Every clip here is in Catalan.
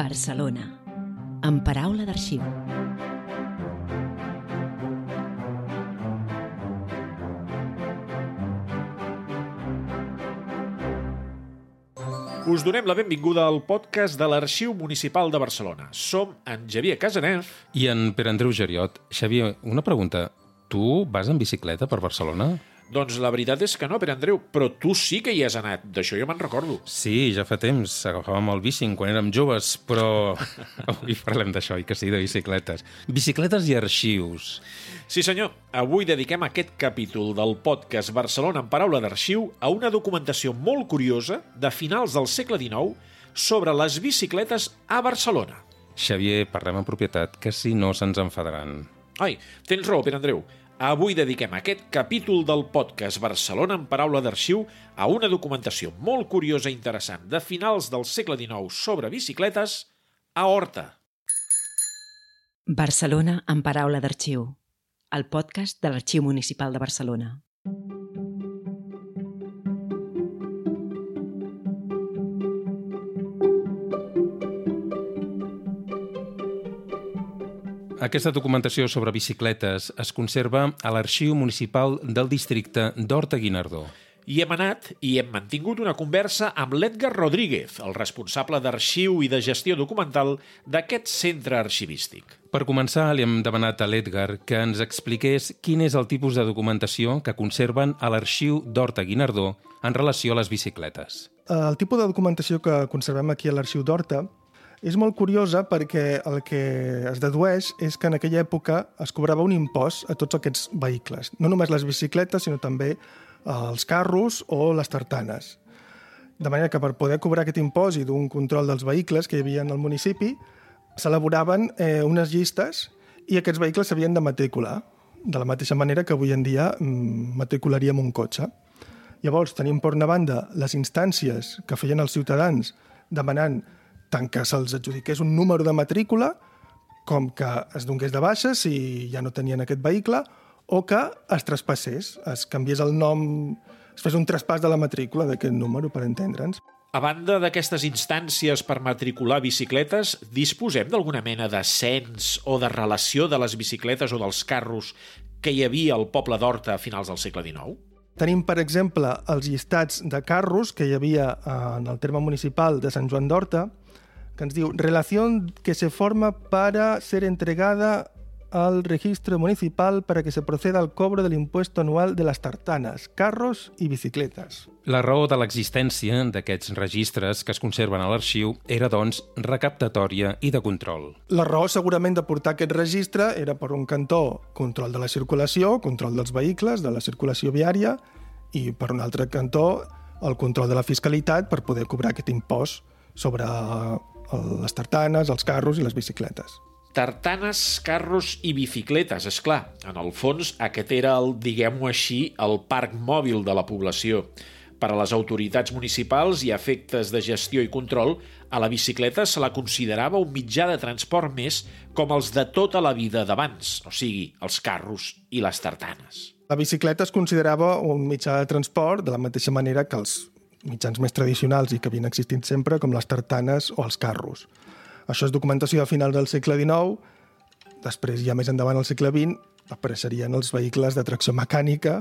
Barcelona, amb paraula d'arxiu. Us donem la benvinguda al podcast de l'Arxiu Municipal de Barcelona. Som en Javier Casanet. I en Pere Andreu Geriot. Xavier, una pregunta. Tu vas en bicicleta per Barcelona? Doncs la veritat és que no, Pere Andreu, però tu sí que hi has anat. D'això jo me'n recordo. Sí, ja fa temps. Agafàvem el bici quan érem joves, però avui parlem d'això, i que sí, de bicicletes. Bicicletes i arxius. Sí, senyor. Avui dediquem aquest capítol del podcast Barcelona en paraula d'arxiu a una documentació molt curiosa de finals del segle XIX sobre les bicicletes a Barcelona. Xavier, parlem en propietat, que si no se'ns enfadaran. Ai, tens raó, Pere Andreu. Avui dediquem aquest capítol del podcast Barcelona en paraula d'arxiu a una documentació molt curiosa i interessant de finals del segle XIX sobre bicicletes a Horta. Barcelona en paraula d'arxiu. El podcast de l'Arxiu Municipal de Barcelona. Aquesta documentació sobre bicicletes es conserva a l'Arxiu Municipal del Districte d'Horta-Guinardó. I hem anat i hem mantingut una conversa amb l'Edgar Rodríguez, el responsable d'arxiu i de gestió documental d'aquest centre arxivístic. Per començar, li hem demanat a l'Edgar que ens expliqués quin és el tipus de documentació que conserven a l'Arxiu d'Horta-Guinardó en relació a les bicicletes. El tipus de documentació que conservem aquí a l'Arxiu d'Horta és molt curiosa perquè el que es dedueix és que en aquella època es cobrava un impost a tots aquests vehicles. No només les bicicletes, sinó també els carros o les tartanes. De manera que per poder cobrar aquest impost i d'un control dels vehicles que hi havia en el municipi, s'elaboraven eh, unes llistes i aquests vehicles s'havien de matricular, de la mateixa manera que avui en dia mm, matricularíem un cotxe. Llavors, tenim per una banda les instàncies que feien els ciutadans demanant tant que se'ls adjudiqués un número de matrícula com que es donés de baixa si ja no tenien aquest vehicle o que es traspassés, es canviés el nom, es fes un traspàs de la matrícula d'aquest número, per entendre'ns. A banda d'aquestes instàncies per matricular bicicletes, disposem d'alguna mena de cens o de relació de les bicicletes o dels carros que hi havia al poble d'Horta a finals del segle XIX? Tenim, per exemple, els llistats de carros que hi havia en el terme municipal de Sant Joan d'Horta, que ens diu relación que se forma para ser entregada al registro municipal para que se proceda al cobro del impuesto anual de las tartanas, carros i bicicletes. La raó de l'existència d'aquests registres que es conserven a l'arxiu era, doncs, recaptatòria i de control. La raó segurament de portar aquest registre era per un cantó control de la circulació, control dels vehicles, de la circulació viària, i per un altre cantó el control de la fiscalitat per poder cobrar aquest impost sobre les tartanes, els carros i les bicicletes. Tartanes, carros i bicicletes, és clar. En el fons, aquest era el, diguem-ho així, el parc mòbil de la població. Per a les autoritats municipals i efectes de gestió i control, a la bicicleta se la considerava un mitjà de transport més com els de tota la vida d'abans, o sigui, els carros i les tartanes. La bicicleta es considerava un mitjà de transport de la mateixa manera que els mitjans més tradicionals i que havien existit sempre, com les tartanes o els carros. Això és documentació de final del segle XIX, després ja més endavant al segle XX apareixerien els vehicles de tracció mecànica,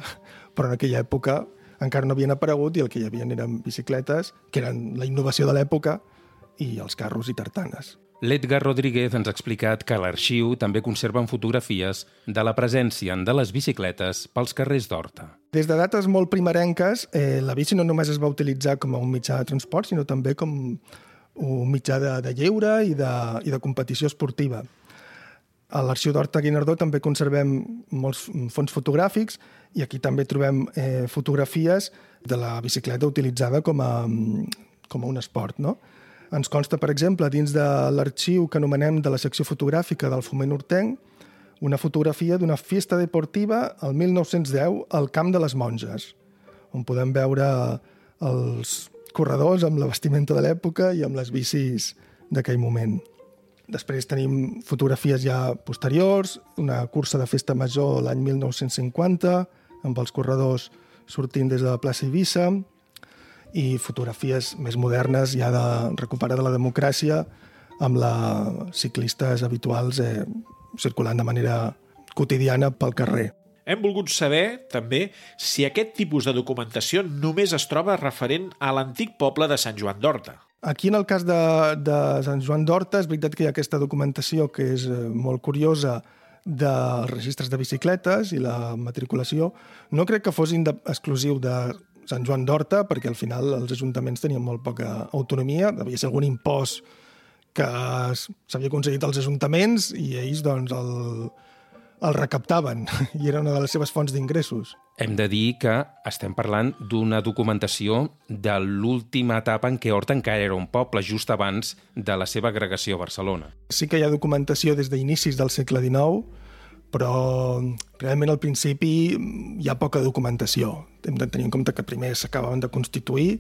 però en aquella època encara no havien aparegut i el que hi havia eren bicicletes, que eren la innovació de l'època, i els carros i tartanes. L'Edgar Rodríguez ens ha explicat que l'arxiu també conserven fotografies de la presència de les bicicletes pels carrers d'Horta. Des de dates molt primerenques, eh, la bici no només es va utilitzar com a un mitjà de transport, sinó també com un mitjà de, de lleure i de, i de competició esportiva. A l'Arxiu d'Horta Guinardó també conservem molts fons fotogràfics i aquí també trobem eh, fotografies de la bicicleta utilitzada com a, com a un esport. No? Ens consta, per exemple, dins de l'arxiu que anomenem de la secció fotogràfica del Foment Hortenc, una fotografia d'una festa deportiva al 1910 al Camp de les Monges, on podem veure els corredors amb la vestimenta de l'època i amb les bicis d'aquell moment. Després tenim fotografies ja posteriors, una cursa de festa major l'any 1950, amb els corredors sortint des de la plaça Eivissa, i fotografies més modernes ja de recuperar de la democràcia amb la ciclistes habituals eh, circulant de manera quotidiana pel carrer. Hem volgut saber, també, si aquest tipus de documentació només es troba referent a l'antic poble de Sant Joan d'Horta. Aquí, en el cas de, de Sant Joan d'Horta, és veritat que hi ha aquesta documentació que és eh, molt curiosa dels registres de bicicletes i la matriculació. No crec que fos exclusiu de Sant Joan d'Horta, perquè al final els ajuntaments tenien molt poca autonomia, devia ser algun impost que s'havia aconseguit als ajuntaments i ells doncs, el, el recaptaven i era una de les seves fonts d'ingressos. Hem de dir que estem parlant d'una documentació de l'última etapa en què Horta encara era un poble, just abans de la seva agregació a Barcelona. Sí que hi ha documentació des d'inicis del segle XIX, però realment al principi hi ha poca documentació. Hem de tenir en compte que primer s'acabaven de constituir,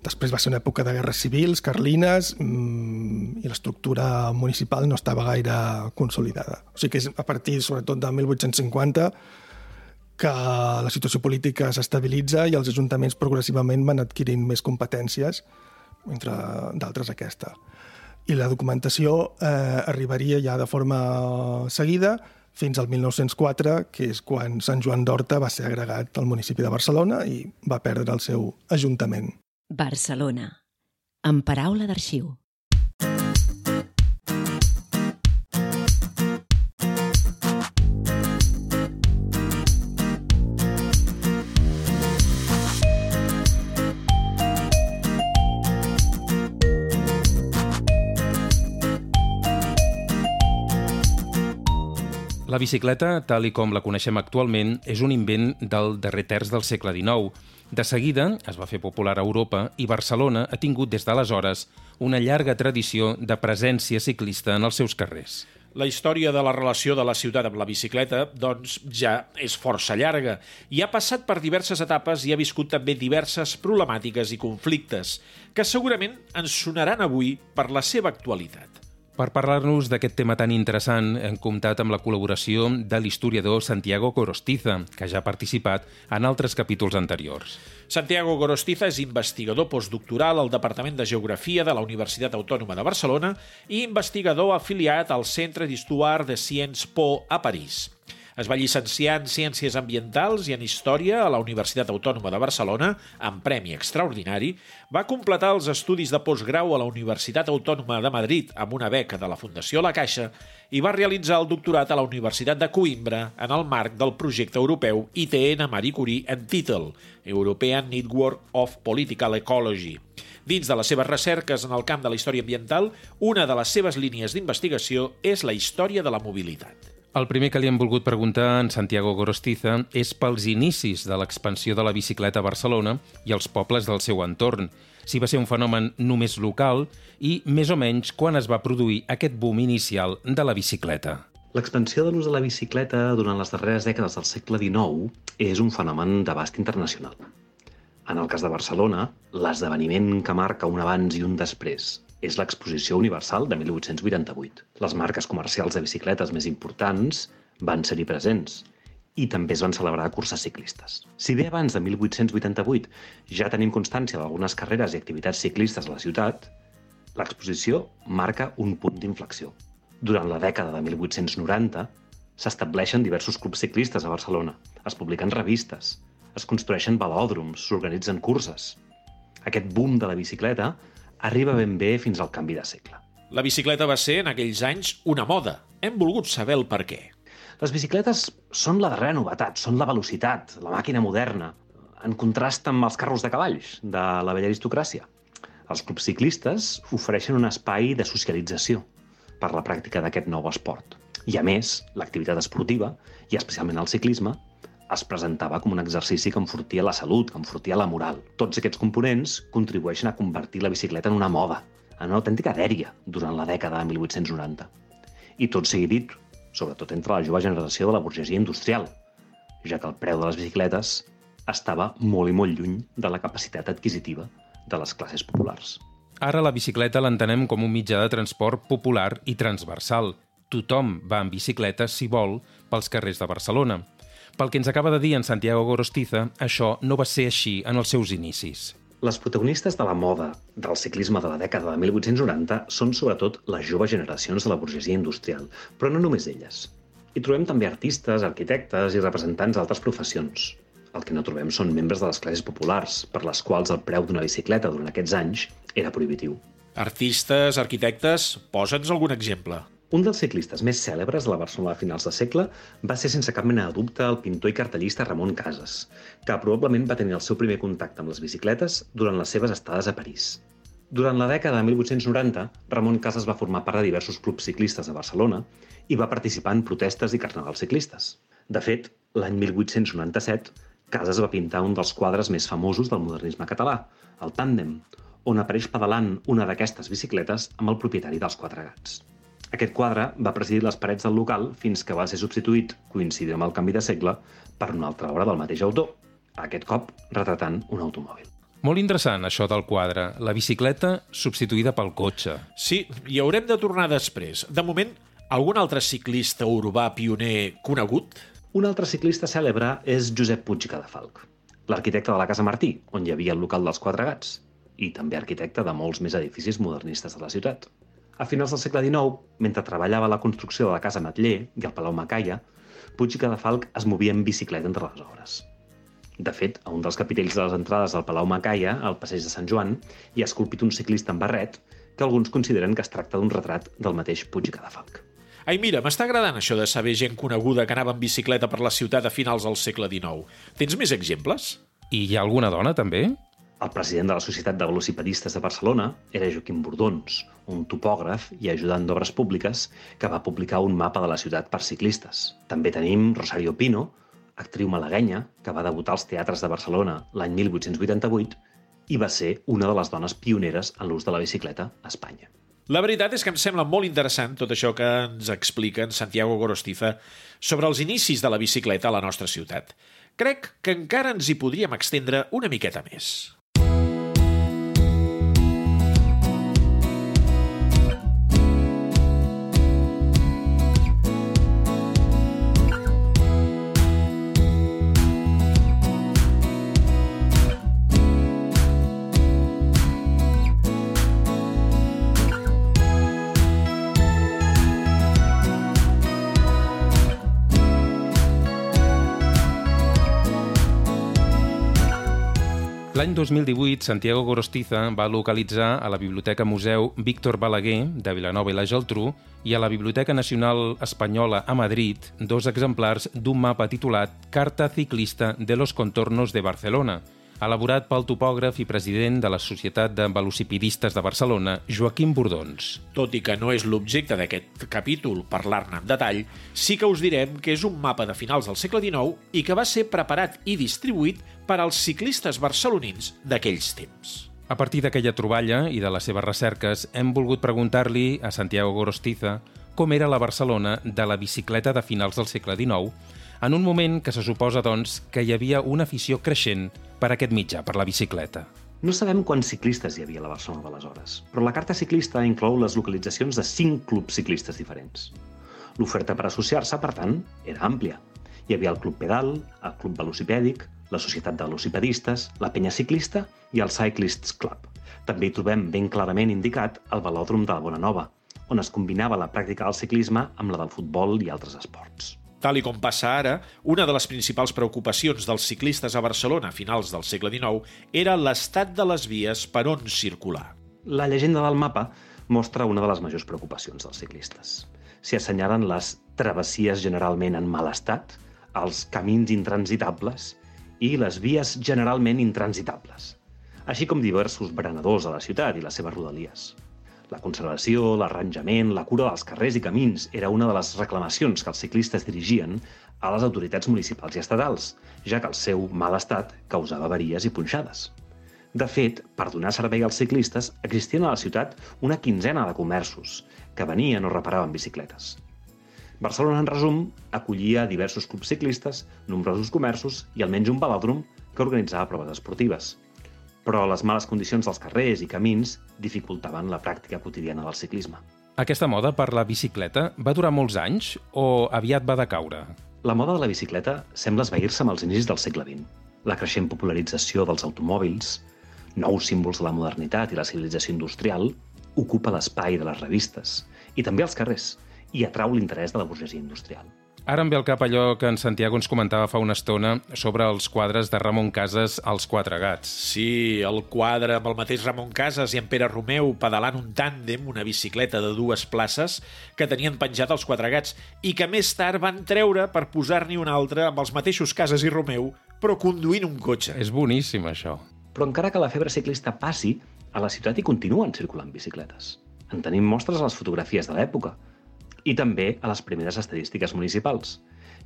Després va ser una època de guerres civils, carlines, mmm, i l'estructura municipal no estava gaire consolidada. O sigui que és a partir, sobretot, de 1850 que la situació política s'estabilitza i els ajuntaments progressivament van adquirint més competències, entre d'altres aquesta. I la documentació eh, arribaria ja de forma seguida fins al 1904, que és quan Sant Joan d'Horta va ser agregat al municipi de Barcelona i va perdre el seu ajuntament. Barcelona, amb paraula d'arxiu. La bicicleta, tal i com la coneixem actualment, és un invent del darrer terç del segle XIX. De seguida es va fer popular a Europa i Barcelona ha tingut des d'aleshores una llarga tradició de presència ciclista en els seus carrers. La història de la relació de la ciutat amb la bicicleta, doncs, ja és força llarga i ha passat per diverses etapes i ha viscut també diverses problemàtiques i conflictes que segurament ens sonaran avui per la seva actualitat. Per parlar-nos d'aquest tema tan interessant, hem comptat amb la col·laboració de l'historiador Santiago Gorostiza, que ja ha participat en altres capítols anteriors. Santiago Gorostiza és investigador postdoctoral al Departament de Geografia de la Universitat Autònoma de Barcelona i investigador afiliat al Centre d'Histoire de Sciences Po a París. Es va llicenciar en Ciències Ambientals i en Història a la Universitat Autònoma de Barcelona, amb premi extraordinari. Va completar els estudis de postgrau a la Universitat Autònoma de Madrid amb una beca de la Fundació La Caixa i va realitzar el doctorat a la Universitat de Coimbra en el marc del projecte europeu ITN Marie Curie en Title, European Network of Political Ecology. Dins de les seves recerques en el camp de la història ambiental, una de les seves línies d'investigació és la història de la mobilitat. El primer que li hem volgut preguntar en Santiago Gorostiza és pels inicis de l'expansió de la bicicleta a Barcelona i els pobles del seu entorn, si va ser un fenomen només local i, més o menys, quan es va produir aquest boom inicial de la bicicleta. L'expansió de l'ús de la bicicleta durant les darreres dècades del segle XIX és un fenomen d'abast internacional. En el cas de Barcelona, l'esdeveniment que marca un abans i un després és l'exposició universal de 1888. Les marques comercials de bicicletes més importants van ser-hi presents i també es van celebrar curses ciclistes. Si bé abans de 1888 ja tenim constància d'algunes carreres i activitats ciclistes a la ciutat, l'exposició marca un punt d'inflexió. Durant la dècada de 1890 s'estableixen diversos clubs ciclistes a Barcelona, es publiquen revistes, es construeixen velòdroms, s'organitzen curses. Aquest boom de la bicicleta arriba ben bé fins al canvi de segle. La bicicleta va ser, en aquells anys, una moda. Hem volgut saber el per què. Les bicicletes són la darrera novetat, són la velocitat, la màquina moderna, en contrast amb els carros de cavalls de la vella aristocràcia. Els clubs ciclistes ofereixen un espai de socialització per la pràctica d'aquest nou esport. I a més, l'activitat esportiva, i especialment el ciclisme, es presentava com un exercici que enfortia la salut, que enfortia la moral. Tots aquests components contribueixen a convertir la bicicleta en una moda, en una autèntica dèria durant la dècada de 1890. I tot sigui dit, sobretot entre la jove generació de la burgesia industrial, ja que el preu de les bicicletes estava molt i molt lluny de la capacitat adquisitiva de les classes populars. Ara la bicicleta l'entenem com un mitjà de transport popular i transversal. Tothom va en bicicleta, si vol, pels carrers de Barcelona. Pel que ens acaba de dir en Santiago Gorostiza, això no va ser així en els seus inicis. Les protagonistes de la moda del ciclisme de la dècada de 1890 són sobretot les joves generacions de la burgesia industrial, però no només elles. Hi trobem també artistes, arquitectes i representants d'altres professions. El que no trobem són membres de les classes populars, per les quals el preu d'una bicicleta durant aquests anys era prohibitiu. Artistes, arquitectes, posa'ns algun exemple. Un dels ciclistes més cèlebres de la Barcelona de finals de segle va ser sense cap mena de dubte el pintor i cartellista Ramon Casas, que probablement va tenir el seu primer contacte amb les bicicletes durant les seves estades a París. Durant la dècada de 1890, Ramon Casas va formar part de diversos clubs ciclistes a Barcelona i va participar en protestes i carnavals ciclistes. De fet, l'any 1897, Casas va pintar un dels quadres més famosos del modernisme català, el Tàndem, on apareix pedalant una d'aquestes bicicletes amb el propietari dels quatre gats. Aquest quadre va presidir les parets del local fins que va ser substituït, coincidint amb el canvi de segle, per una altra obra del mateix autor, aquest cop retratant un automòbil. Molt interessant, això del quadre. La bicicleta substituïda pel cotxe. Sí, i haurem de tornar després. De moment, algun altre ciclista urbà pioner conegut? Un altre ciclista cèlebre és Josep Puig i Cadafalc, l'arquitecte de la Casa Martí, on hi havia el local dels Quatre Gats, i també arquitecte de molts més edificis modernistes de la ciutat. A finals del segle XIX, mentre treballava a la construcció de la Casa Matller i el Palau Macaia, Puig i Cadafalc es movia en bicicleta entre les obres. De fet, a un dels capitells de les entrades del Palau Macaia, al passeig de Sant Joan, hi ha esculpit un ciclista en barret que alguns consideren que es tracta d'un retrat del mateix Puig i Cadafalc. Ai, mira, m'està agradant això de saber gent coneguda que anava en bicicleta per la ciutat a finals del segle XIX. Tens més exemples? I hi ha alguna dona, també? El president de la Societat de Velocipedistes de Barcelona era Joaquim Bordons, un topògraf i ajudant d'obres públiques que va publicar un mapa de la ciutat per ciclistes. També tenim Rosario Pino, actriu malaguenya que va debutar als teatres de Barcelona l'any 1888 i va ser una de les dones pioneres en l'ús de la bicicleta a Espanya. La veritat és que em sembla molt interessant tot això que ens explica en Santiago Gorostiza sobre els inicis de la bicicleta a la nostra ciutat. Crec que encara ens hi podríem extendre una miqueta més. L'any 2018, Santiago Gorostiza va localitzar a la Biblioteca Museu Víctor Balaguer, de Vilanova i la Geltrú, i a la Biblioteca Nacional Espanyola a Madrid dos exemplars d'un mapa titulat Carta ciclista de los contornos de Barcelona, elaborat pel topògraf i president de la Societat de Velocipedistes de Barcelona, Joaquim Bordons. Tot i que no és l'objecte d'aquest capítol parlar-ne en detall, sí que us direm que és un mapa de finals del segle XIX i que va ser preparat i distribuït per als ciclistes barcelonins d'aquells temps. A partir d'aquella troballa i de les seves recerques, hem volgut preguntar-li a Santiago Gorostiza com era la Barcelona de la bicicleta de finals del segle XIX, en un moment que se suposa, doncs, que hi havia una afició creixent per aquest mitjà, per la bicicleta. No sabem quants ciclistes hi havia a la Barcelona d'aleshores, però la carta ciclista inclou les localitzacions de cinc clubs ciclistes diferents. L'oferta per associar-se, per tant, era àmplia. Hi havia el Club Pedal, el Club Velocipèdic, la Societat de Velocipedistes, la Penya Ciclista i el Cyclists Club. També hi trobem ben clarament indicat el velòdrom de la Bona Nova, on es combinava la pràctica del ciclisme amb la del futbol i altres esports. Tal i com passa ara, una de les principals preocupacions dels ciclistes a Barcelona a finals del segle XIX era l'estat de les vies per on circular. La llegenda del mapa mostra una de les majors preocupacions dels ciclistes. S'hi assenyalen les travessies generalment en mal estat, els camins intransitables i les vies generalment intransitables, així com diversos berenadors a la ciutat i les seves rodalies. La conservació, l'arranjament, la cura dels carrers i camins era una de les reclamacions que els ciclistes dirigien a les autoritats municipals i estatals, ja que el seu mal estat causava avaries i punxades. De fet, per donar servei als ciclistes, existien a la ciutat una quinzena de comerços que venien o reparaven bicicletes. Barcelona, en resum, acollia diversos clubs ciclistes, nombrosos comerços i almenys un velòdrom que organitzava proves esportives però les males condicions dels carrers i camins dificultaven la pràctica quotidiana del ciclisme. Aquesta moda per la bicicleta va durar molts anys o aviat va decaure? La moda de la bicicleta sembla esvair-se amb els inicis del segle XX. La creixent popularització dels automòbils, nous símbols de la modernitat i la civilització industrial, ocupa l'espai de les revistes i també els carrers i atrau l'interès de la burgesia industrial. Ara em ve al cap allò que en Santiago ens comentava fa una estona sobre els quadres de Ramon Casas als Quatre Gats. Sí, el quadre amb el mateix Ramon Casas i en Pere Romeu pedalant un tàndem, una bicicleta de dues places, que tenien penjat els Quatre Gats i que més tard van treure per posar-n'hi un altre amb els mateixos Casas i Romeu, però conduint un cotxe. És boníssim, això. Però encara que la febre ciclista passi, a la ciutat hi continuen circulant bicicletes. En tenim mostres a les fotografies de l'època i també a les primeres estadístiques municipals,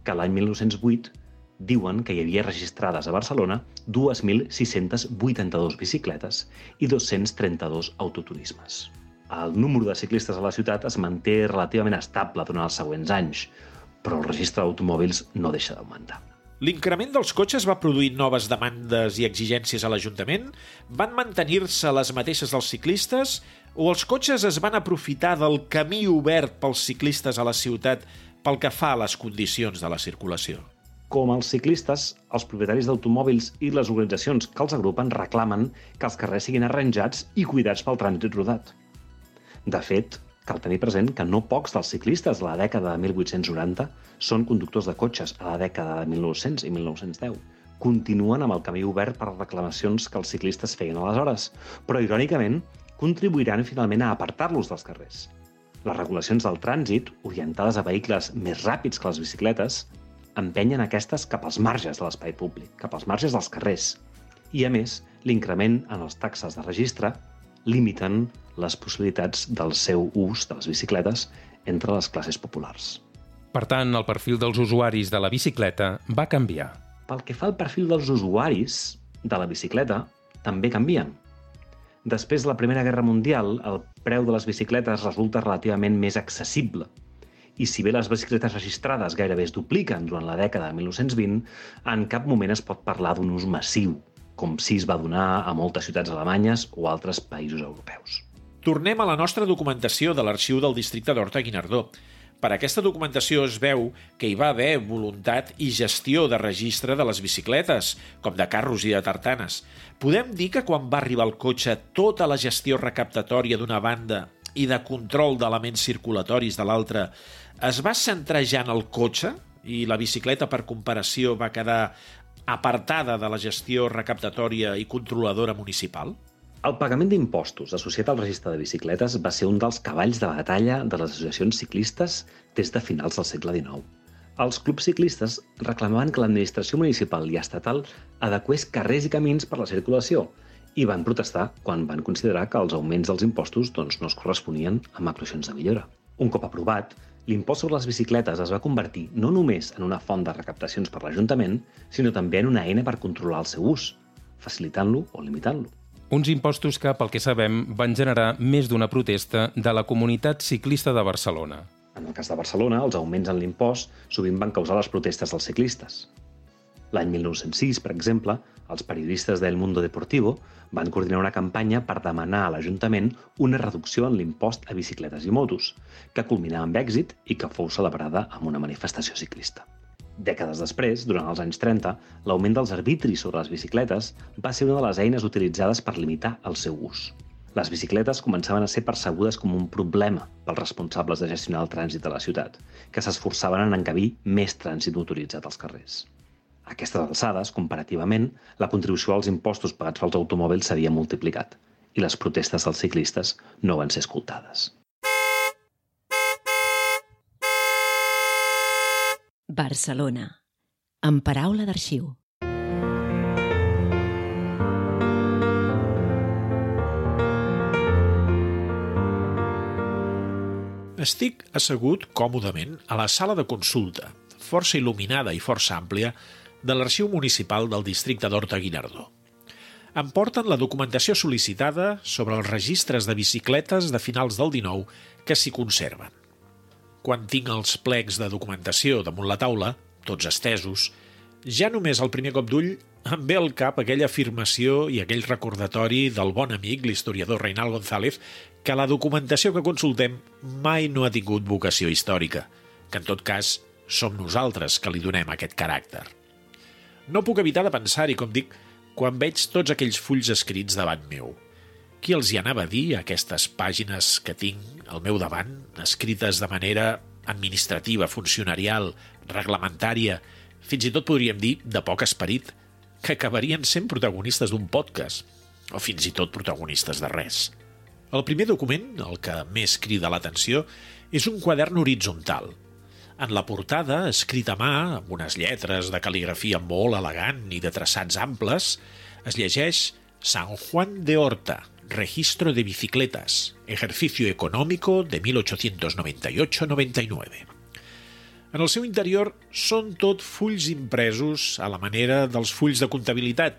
que l'any 1908 diuen que hi havia registrades a Barcelona 2.682 bicicletes i 232 autoturismes. El número de ciclistes a la ciutat es manté relativament estable durant els següents anys, però el registre d'automòbils no deixa d'augmentar. L'increment dels cotxes va produir noves demandes i exigències a l'Ajuntament? Van mantenir-se les mateixes dels ciclistes? O els cotxes es van aprofitar del camí obert pels ciclistes a la ciutat pel que fa a les condicions de la circulació? Com els ciclistes, els propietaris d'automòbils i les organitzacions que els agrupen reclamen que els carrers siguin arranjats i cuidats pel trànsit rodat. De fet, Cal tenir present que no pocs dels ciclistes de la dècada de 1890 són conductors de cotxes a la dècada de 1900 i 1910. Continuen amb el camí obert per reclamacions que els ciclistes feien aleshores, però, irònicament, contribuiran finalment a apartar-los dels carrers. Les regulacions del trànsit, orientades a vehicles més ràpids que les bicicletes, empenyen aquestes cap als marges de l'espai públic, cap als marges dels carrers. I, a més, l'increment en els taxes de registre limiten les possibilitats del seu ús de les bicicletes entre les classes populars. Per tant, el perfil dels usuaris de la bicicleta va canviar. Pel que fa al perfil dels usuaris de la bicicleta, també canvien. Després de la Primera Guerra Mundial, el preu de les bicicletes resulta relativament més accessible. I si bé les bicicletes registrades gairebé es dupliquen durant la dècada de 1920, en cap moment es pot parlar d'un ús massiu com si es va donar a moltes ciutats alemanyes o altres països europeus. Tornem a la nostra documentació de l'arxiu del districte d'Horta-Guinardó. Per aquesta documentació es veu que hi va haver voluntat i gestió de registre de les bicicletes, com de carros i de tartanes. Podem dir que quan va arribar el cotxe tota la gestió recaptatòria d'una banda i de control d'elements circulatoris de l'altra es va centrar ja en el cotxe i la bicicleta per comparació va quedar apartada de la gestió recaptatòria i controladora municipal? El pagament d'impostos associat al registre de bicicletes va ser un dels cavalls de batalla de les associacions ciclistes des de finals del segle XIX. Els clubs ciclistes reclamaven que l'administració municipal i estatal adequés carrers i camins per la circulació i van protestar quan van considerar que els augments dels impostos doncs, no es corresponien amb actuacions de millora. Un cop aprovat, l'impost sobre les bicicletes es va convertir no només en una font de recaptacions per l'Ajuntament, sinó també en una eina per controlar el seu ús, facilitant-lo o limitant-lo. Uns impostos que, pel que sabem, van generar més d'una protesta de la comunitat ciclista de Barcelona. En el cas de Barcelona, els augments en l'impost sovint van causar les protestes dels ciclistes. L'any 1906, per exemple, els periodistes del Mundo Deportivo van coordinar una campanya per demanar a l'Ajuntament una reducció en l'impost a bicicletes i motos, que culminà amb èxit i que fou celebrada amb una manifestació ciclista. Dècades després, durant els anys 30, l'augment dels arbitris sobre les bicicletes va ser una de les eines utilitzades per limitar el seu ús. Les bicicletes començaven a ser percebudes com un problema pels responsables de gestionar el trànsit de la ciutat, que s'esforçaven en encabir més trànsit motoritzat als carrers. A aquestes alçades, comparativament, la contribució als impostos pagats pels automòbils s'havia multiplicat i les protestes dels ciclistes no van ser escoltades. Barcelona. En paraula d'arxiu. Estic assegut còmodament a la sala de consulta, força il·luminada i força àmplia, de l'Arxiu Municipal del districte d'Horta-Guinardó. Em porten la documentació sol·licitada sobre els registres de bicicletes de finals del 19 que s'hi conserven. Quan tinc els plecs de documentació damunt la taula, tots estesos, ja només al primer cop d'ull em ve al cap aquella afirmació i aquell recordatori del bon amic, l'historiador Reinald González, que la documentació que consultem mai no ha tingut vocació històrica, que en tot cas som nosaltres que li donem aquest caràcter. No puc evitar de pensar-hi, com dic, quan veig tots aquells fulls escrits davant meu. Qui els hi anava a dir aquestes pàgines que tinc al meu davant, escrites de manera administrativa, funcionarial, reglamentària, fins i tot podríem dir de poc esperit, que acabarien sent protagonistes d'un podcast, o fins i tot protagonistes de res. El primer document, el que més crida l'atenció, és un quadern horitzontal. En la portada, escrit a mà, amb unes lletres de cal·ligrafia molt elegant i de traçats amples, es llegeix San Juan de Horta, Registro de Bicicletas, Ejercicio Económico de 1898-99. En el seu interior són tot fulls impresos a la manera dels fulls de comptabilitat,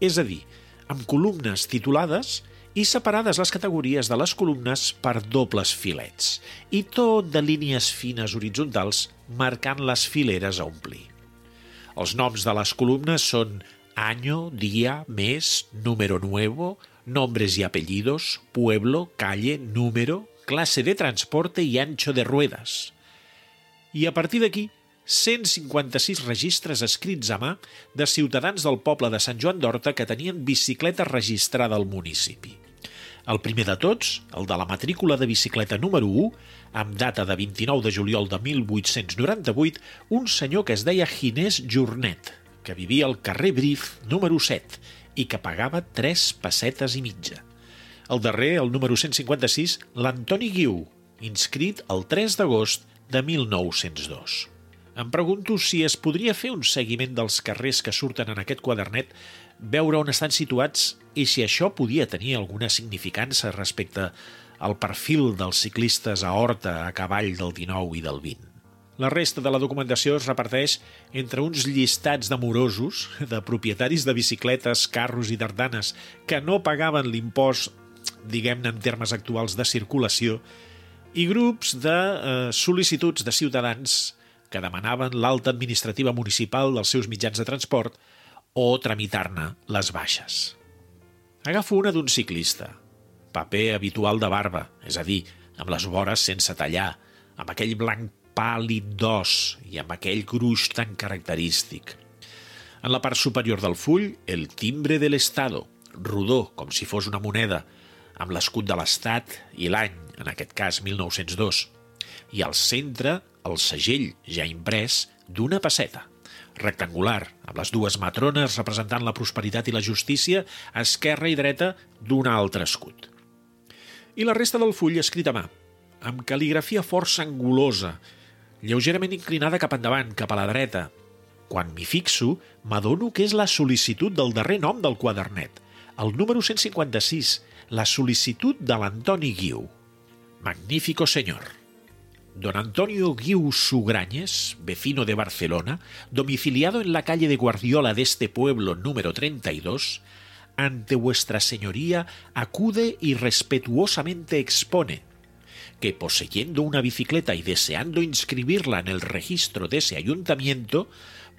és a dir, amb columnes titulades i separades les categories de les columnes per dobles filets, i tot de línies fines horitzontals marcant les fileres a omplir. Els noms de les columnes són año, día, mes, número nuevo, nombres y apellidos, pueblo, calle, número, clase de transporte y ancho de ruedas. I a partir d'aquí, 156 registres escrits a mà de ciutadans del poble de Sant Joan d'Horta que tenien bicicleta registrada al municipi. El primer de tots, el de la matrícula de bicicleta número 1, amb data de 29 de juliol de 1898, un senyor que es deia Ginés Jornet, que vivia al carrer Brif número 7 i que pagava 3 pessetes i mitja. El darrer, el número 156, l'Antoni Guiu, inscrit el 3 d'agost de 1902. Em pregunto si es podria fer un seguiment dels carrers que surten en aquest quadernet, veure on estan situats i si això podia tenir alguna significança respecte al perfil dels ciclistes a Horta a cavall del 19 i del 20. La resta de la documentació es reparteix entre uns llistats d'amorosos, de propietaris de bicicletes, carros i dardanes que no pagaven l'impost, diguem-ne en termes actuals, de circulació, i grups de eh, sol·licituds de ciutadans que demanaven l'alta administrativa municipal dels seus mitjans de transport o tramitar-ne les baixes. Agafo una d'un ciclista, paper habitual de barba, és a dir, amb les vores sense tallar, amb aquell blanc pàl·lid d'os i amb aquell gruix tan característic. En la part superior del full, el timbre de l'Estado, rodó, com si fos una moneda, amb l'escut de l'Estat i l'any, en aquest cas 1902, i al centre el segell ja imprès d'una passeta, rectangular, amb les dues matrones representant la prosperitat i la justícia, esquerra i dreta d'un altre escut. I la resta del full escrit a mà, amb cal·ligrafia força angulosa, lleugerament inclinada cap endavant, cap a la dreta. Quan m'hi fixo, m'adono que és la sol·licitud del darrer nom del quadernet, el número 156, la sol·licitud de l'Antoni Guiu. Magnífico señor. Don Antonio Guiu Sugrañes, vecino de Barcelona, domiciliado en la calle de Guardiola de este pueblo número 32, ante vuestra señoría acude y respetuosamente expone que poseyendo una bicicleta y deseando inscribirla en el registro de ese ayuntamiento,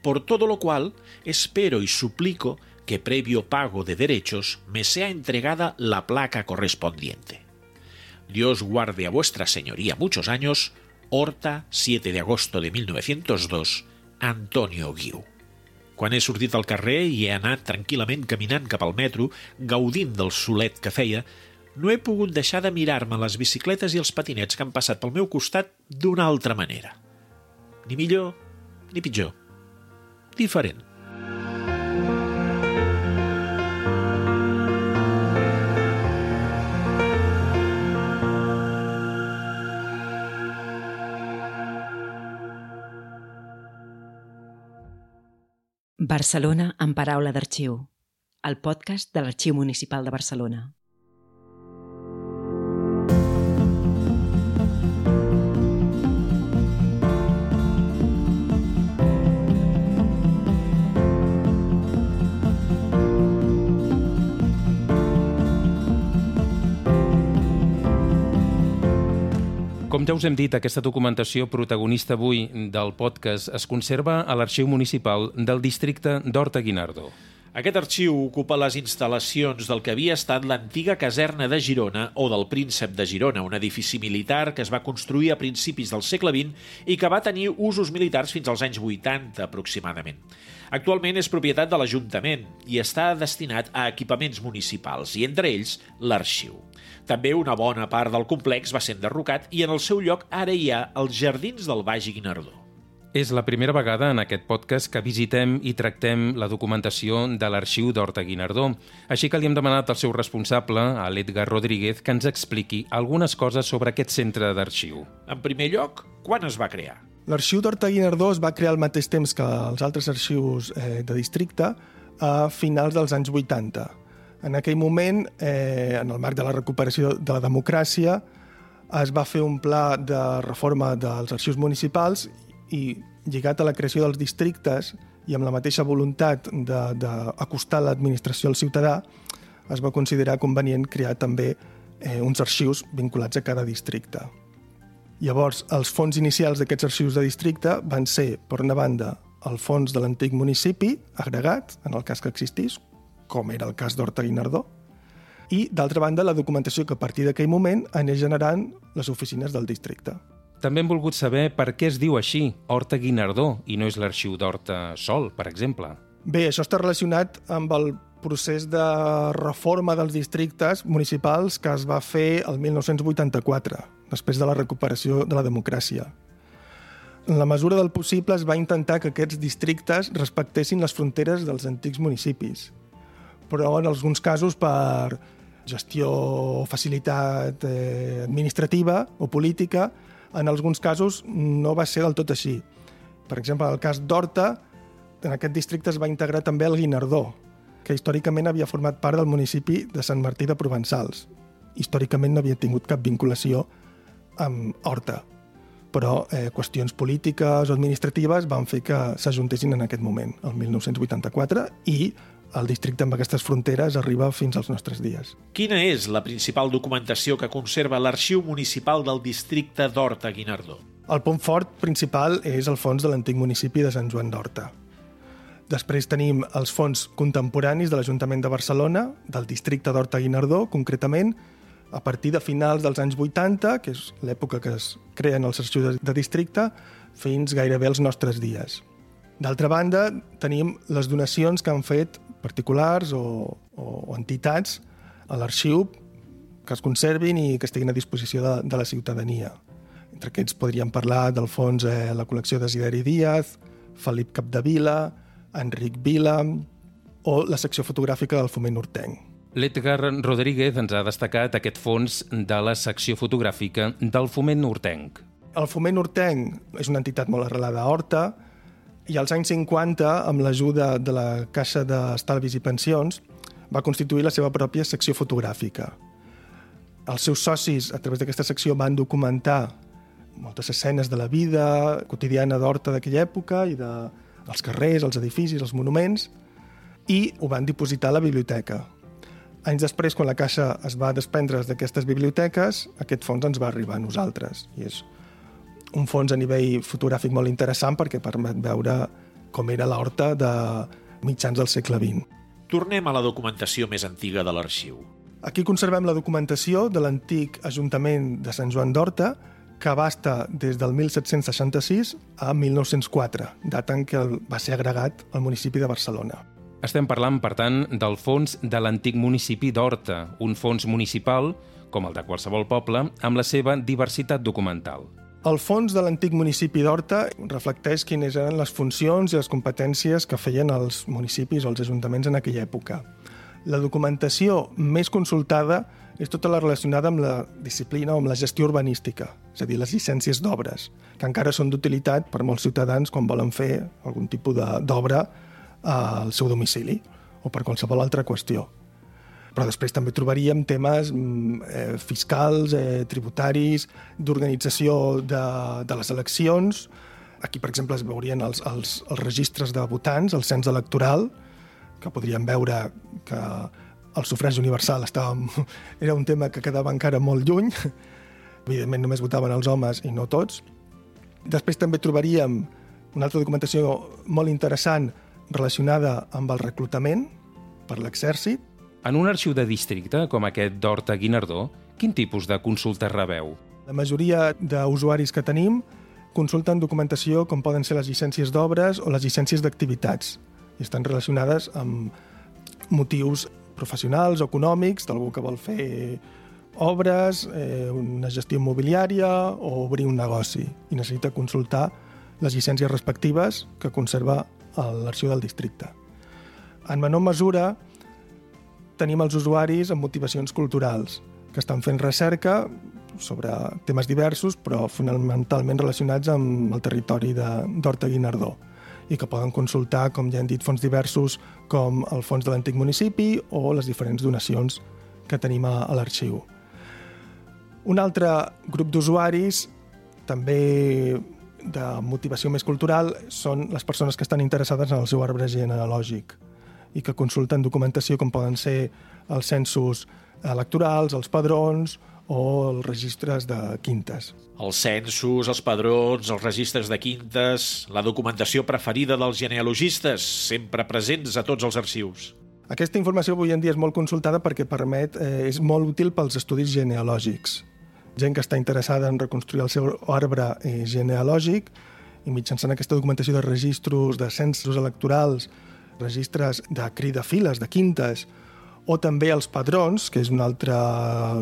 por todo lo cual espero y suplico que previo pago de derechos me sea entregada la placa correspondiente. Dios guarde a vuestra señoría muchos años, Horta, 7 de agosto de 1902, Antonio Guiu. Quan he sortit al carrer i he anat tranquil·lament caminant cap al metro, gaudint del solet que no he pogut deixar de mirar-me les bicicletes i els patinets que han passat pel meu costat d'una altra manera. Ni millor, ni pitjor. Diferent. Barcelona en paraula d'arxiu. El podcast de l'Arxiu Municipal de Barcelona. Com ja us hem dit, aquesta documentació protagonista avui del podcast es conserva a l'Arxiu Municipal del districte d'Horta Guinardó. Aquest arxiu ocupa les instal·lacions del que havia estat l'antiga caserna de Girona o del Príncep de Girona, un edifici militar que es va construir a principis del segle XX i que va tenir usos militars fins als anys 80 aproximadament. Actualment és propietat de l'Ajuntament i està destinat a equipaments municipals, i entre ells l'arxiu. També una bona part del complex va ser enderrocat i en el seu lloc ara hi ha els Jardins del Baix Guinardó. És la primera vegada en aquest podcast que visitem i tractem la documentació de l'arxiu d'Horta Guinardó. Així que li hem demanat al seu responsable, a l'Edgar Rodríguez, que ens expliqui algunes coses sobre aquest centre d'arxiu. En primer lloc, quan es va crear? L'arxiu d'Horta Guinardó es va crear al mateix temps que els altres arxius eh, de districte a finals dels anys 80. En aquell moment, eh, en el marc de la recuperació de la democràcia, es va fer un pla de reforma dels arxius municipals i lligat a la creació dels districtes i amb la mateixa voluntat d'acostar l'administració al ciutadà, es va considerar convenient crear també eh, uns arxius vinculats a cada districte. Llavors, els fons inicials d'aquests arxius de districte van ser, per una banda, el fons de l'antic municipi, agregat, en el cas que existís, com era el cas d'Horta Guinardó, i, d'altra banda, la documentació que a partir d'aquell moment anés generant les oficines del districte. També hem volgut saber per què es diu així, Horta Guinardó, i no és l'arxiu d'Horta Sol, per exemple. Bé, això està relacionat amb el procés de reforma dels districtes municipals que es va fer el 1984, després de la recuperació de la democràcia. En la mesura del possible es va intentar que aquests districtes respectessin les fronteres dels antics municipis, però en alguns casos per gestió o facilitat eh, administrativa o política en alguns casos no va ser del tot així. Per exemple, en el cas d'Horta, en aquest districte es va integrar també el Guinardó, que històricament havia format part del municipi de Sant Martí de Provençals. Històricament no havia tingut cap vinculació amb Horta, però eh, qüestions polítiques o administratives van fer que s'ajuntessin en aquest moment, el 1984, i el districte amb aquestes fronteres arriba fins als nostres dies. Quina és la principal documentació que conserva l'Arxiu Municipal del districte d'Horta Guinardó? El punt fort principal és el fons de l'antic municipi de Sant Joan d'Horta. Després tenim els fons contemporanis de l'Ajuntament de Barcelona, del districte d'Horta Guinardó, concretament, a partir de finals dels anys 80, que és l'època que es creen els arxius de districte, fins gairebé als nostres dies. D'altra banda, tenim les donacions que han fet particulars o, o entitats a l'arxiu que es conservin i que estiguin a disposició de, de la ciutadania. Entre aquests podríem parlar del fons eh, la col·lecció de Zideri Díaz, Felip Capdevila, Enric Vila o la secció fotogràfica del Foment Hortenc. L'Edgar Rodríguez ens ha destacat aquest fons de la secció fotogràfica del Foment Hortenc. El Foment Hortenc és una entitat molt arrelada a Horta, i als anys 50, amb l'ajuda de la Caixa d'Estalvis i Pensions, va constituir la seva pròpia secció fotogràfica. Els seus socis, a través d'aquesta secció, van documentar moltes escenes de la vida quotidiana d'Horta d'aquella època i dels carrers, els edificis, els monuments, i ho van dipositar a la biblioteca. Anys després, quan la Caixa es va desprendre d'aquestes biblioteques, aquest fons ens va arribar a nosaltres. I és un fons a nivell fotogràfic molt interessant perquè permet veure com era l'horta de mitjans del segle XX. Tornem a la documentació més antiga de l'arxiu. Aquí conservem la documentació de l'antic Ajuntament de Sant Joan d'Horta, que abasta des del 1766 a 1904, data en què va ser agregat al municipi de Barcelona. Estem parlant, per tant, del fons de l'antic municipi d'Horta, un fons municipal, com el de qualsevol poble, amb la seva diversitat documental. El fons de l'antic municipi d'Horta reflecteix quines eren les funcions i les competències que feien els municipis o els ajuntaments en aquella època. La documentació més consultada és tota la relacionada amb la disciplina o amb la gestió urbanística, és a dir, les llicències d'obres, que encara són d'utilitat per molts ciutadans quan volen fer algun tipus d'obra al seu domicili o per qualsevol altra qüestió. Però després també trobaríem temes mm, eh, fiscals, eh, tributaris, d'organització de, de les eleccions. Aquí, per exemple, es veurien els, els, els registres de votants, el cens electoral, que podríem veure que el sufragi universal estava, era un tema que quedava encara molt lluny. Evidentment, només votaven els homes i no tots. Després també trobaríem una altra documentació molt interessant relacionada amb el reclutament, per l'exèrcit. En un arxiu de districte, com aquest d'Horta Guinardó, quin tipus de consultes rebeu? La majoria d'usuaris que tenim consulten documentació com poden ser les llicències d'obres o les llicències d'activitats i estan relacionades amb motius professionals o econòmics d'algú que vol fer obres, eh, una gestió immobiliària o obrir un negoci i necessita consultar les llicències respectives que conserva l'arxiu del districte. En menor mesura, tenim els usuaris amb motivacions culturals, que estan fent recerca sobre temes diversos, però fonamentalment relacionats amb el territori d'Horta Guinardó i que poden consultar, com ja hem dit, fons diversos com el fons de l'antic municipi o les diferents donacions que tenim a, a l'arxiu. Un altre grup d'usuaris, també de motivació més cultural, són les persones que estan interessades en el seu arbre genealògic i que consulten documentació com poden ser els censos electorals, els padrons o els registres de quintes. Els censos, els padrons, els registres de quintes, la documentació preferida dels genealogistes, sempre presents a tots els arxius. Aquesta informació avui en dia és molt consultada perquè permet, eh, és molt útil pels estudis genealògics. Gent que està interessada en reconstruir el seu arbre eh, genealògic i mitjançant aquesta documentació de registros, de censos electorals, registres de crida files, de quintes, o també els padrons, que és una altra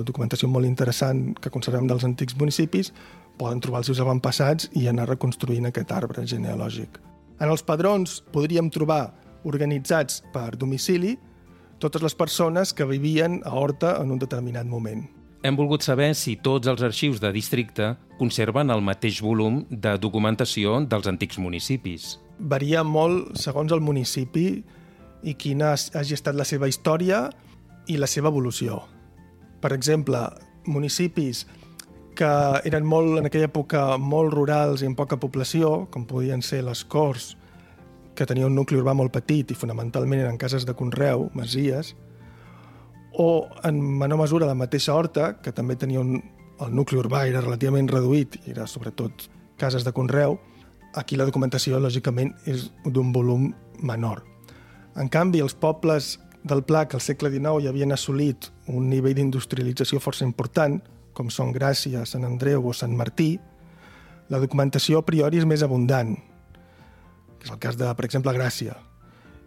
documentació molt interessant que conservem dels antics municipis, poden trobar els seus avantpassats i anar reconstruint aquest arbre genealògic. En els padrons podríem trobar organitzats per domicili totes les persones que vivien a Horta en un determinat moment. Hem volgut saber si tots els arxius de districte conserven el mateix volum de documentació dels antics municipis. Varia molt segons el municipi i quina hagi estat la seva història i la seva evolució. Per exemple, municipis que eren molt, en aquella època molt rurals i amb poca població, com podien ser les Corts, que tenia un nucli urbà molt petit i fonamentalment eren cases de conreu, masies, o en menor mesura la mateixa Horta, que també tenia un, el nucli urbà era relativament reduït era sobretot cases de conreu, aquí la documentació, lògicament, és d'un volum menor. En canvi, els pobles del Pla que al segle XIX ja havien assolit un nivell d'industrialització força important, com són Gràcia, Sant Andreu o Sant Martí, la documentació a priori és més abundant, que és el cas de, per exemple, Gràcia,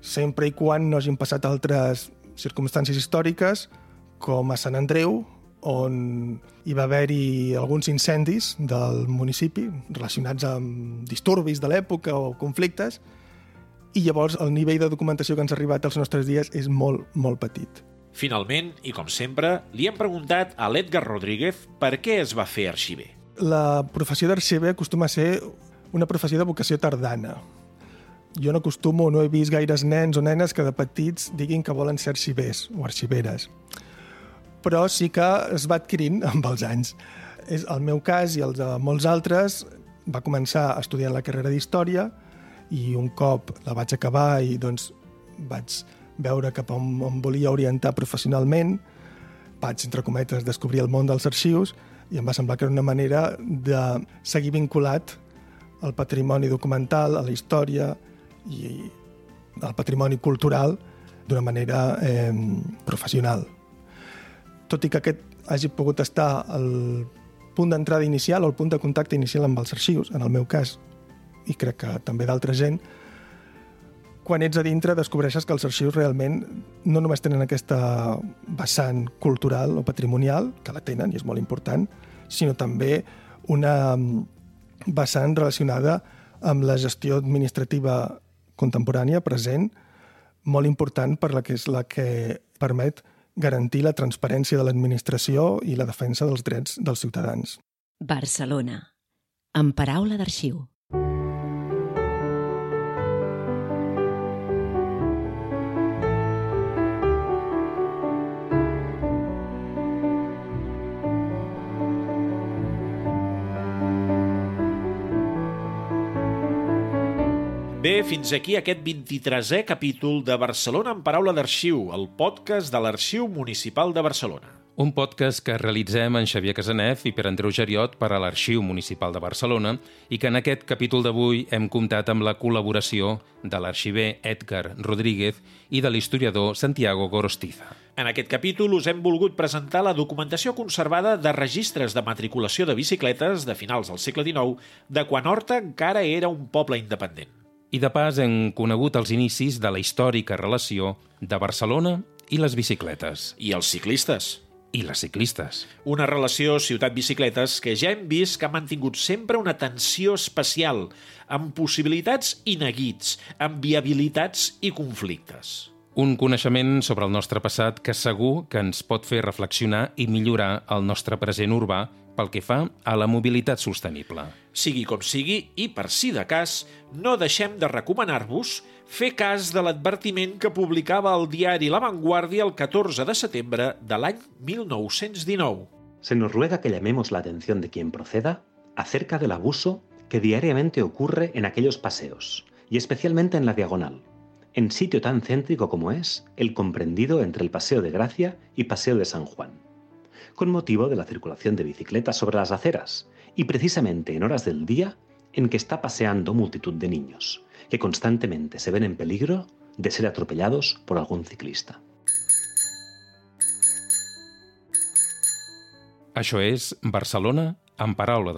sempre i quan no hagin passat altres circumstàncies històriques, com a Sant Andreu, on hi va haver-hi alguns incendis del municipi relacionats amb disturbis de l'època o conflictes, i llavors el nivell de documentació que ens ha arribat als nostres dies és molt, molt petit. Finalment, i com sempre, li hem preguntat a l'Edgar Rodríguez per què es va fer arxiver. La professió d'arxiver acostuma a ser una professió de vocació tardana. Jo no acostumo, no he vist gaires nens o nenes que de petits diguin que volen ser arxivers o arxiveres. Però sí que es va adquirint amb els anys. És el meu cas i els de molts altres va començar estudiant la carrera d'Història, i un cop la vaig acabar i doncs vaig veure cap on em volia orientar professionalment, vaig, entre cometes, descobrir el món dels arxius i em va semblar que era una manera de seguir vinculat al patrimoni documental, a la història i al patrimoni cultural d'una manera eh, professional. Tot i que aquest hagi pogut estar al punt d'entrada inicial o el punt de contacte inicial amb els arxius, en el meu cas, i crec que també d'altra gent, quan ets a dintre descobreixes que els arxius realment no només tenen aquesta vessant cultural o patrimonial, que la tenen i és molt important, sinó també una mm, vessant relacionada amb la gestió administrativa contemporània present, molt important per la que és la que permet garantir la transparència de l'administració i la defensa dels drets dels ciutadans. Barcelona. En paraula d'arxiu. Bé, fins aquí aquest 23è capítol de Barcelona en paraula d'arxiu, el podcast de l'Arxiu Municipal de Barcelona. un podcast que realitzem en Xavier Casanef i per Andreu Geriot per a l'Arxiu Municipal de Barcelona i que en aquest capítol d'avui hem comptat amb la col·laboració de l'arxiver Edgar Rodríguez i de l'historiador Santiago Gorostiza. En aquest capítol us hem volgut presentar la documentació conservada de registres de matriculació de bicicletes de finals del segle XIX, de quan Horta encara era un poble independent. I de pas hem conegut els inicis de la històrica relació de Barcelona i les bicicletes. I els ciclistes i les ciclistes. Una relació ciutat-bicicletes que ja hem vist que ha mantingut sempre una tensió especial, amb possibilitats i neguits, amb viabilitats i conflictes. Un coneixement sobre el nostre passat que segur que ens pot fer reflexionar i millorar el nostre present urbà pel que fa a la mobilitat sostenible. Sigui com sigui, i per si de cas, no deixem de recomanar-vos fer cas de l'advertiment que publicava el diari La Vanguardia el 14 de setembre de l'any 1919. Se nos ruega que llamemos la atención de quien proceda acerca del abuso que diariamente ocurre en aquellos paseos, y especialmente en la diagonal, en sitio tan céntrico como es el comprendido entre el Paseo de Gracia y Paseo de San Juan con motivo de la circulación de bicicletas sobre las aceras, y precisamente en horas del día en que está paseando multitud de niños, que constantemente se ven en peligro de ser atropellados por algún ciclista. Això Barcelona en paraula.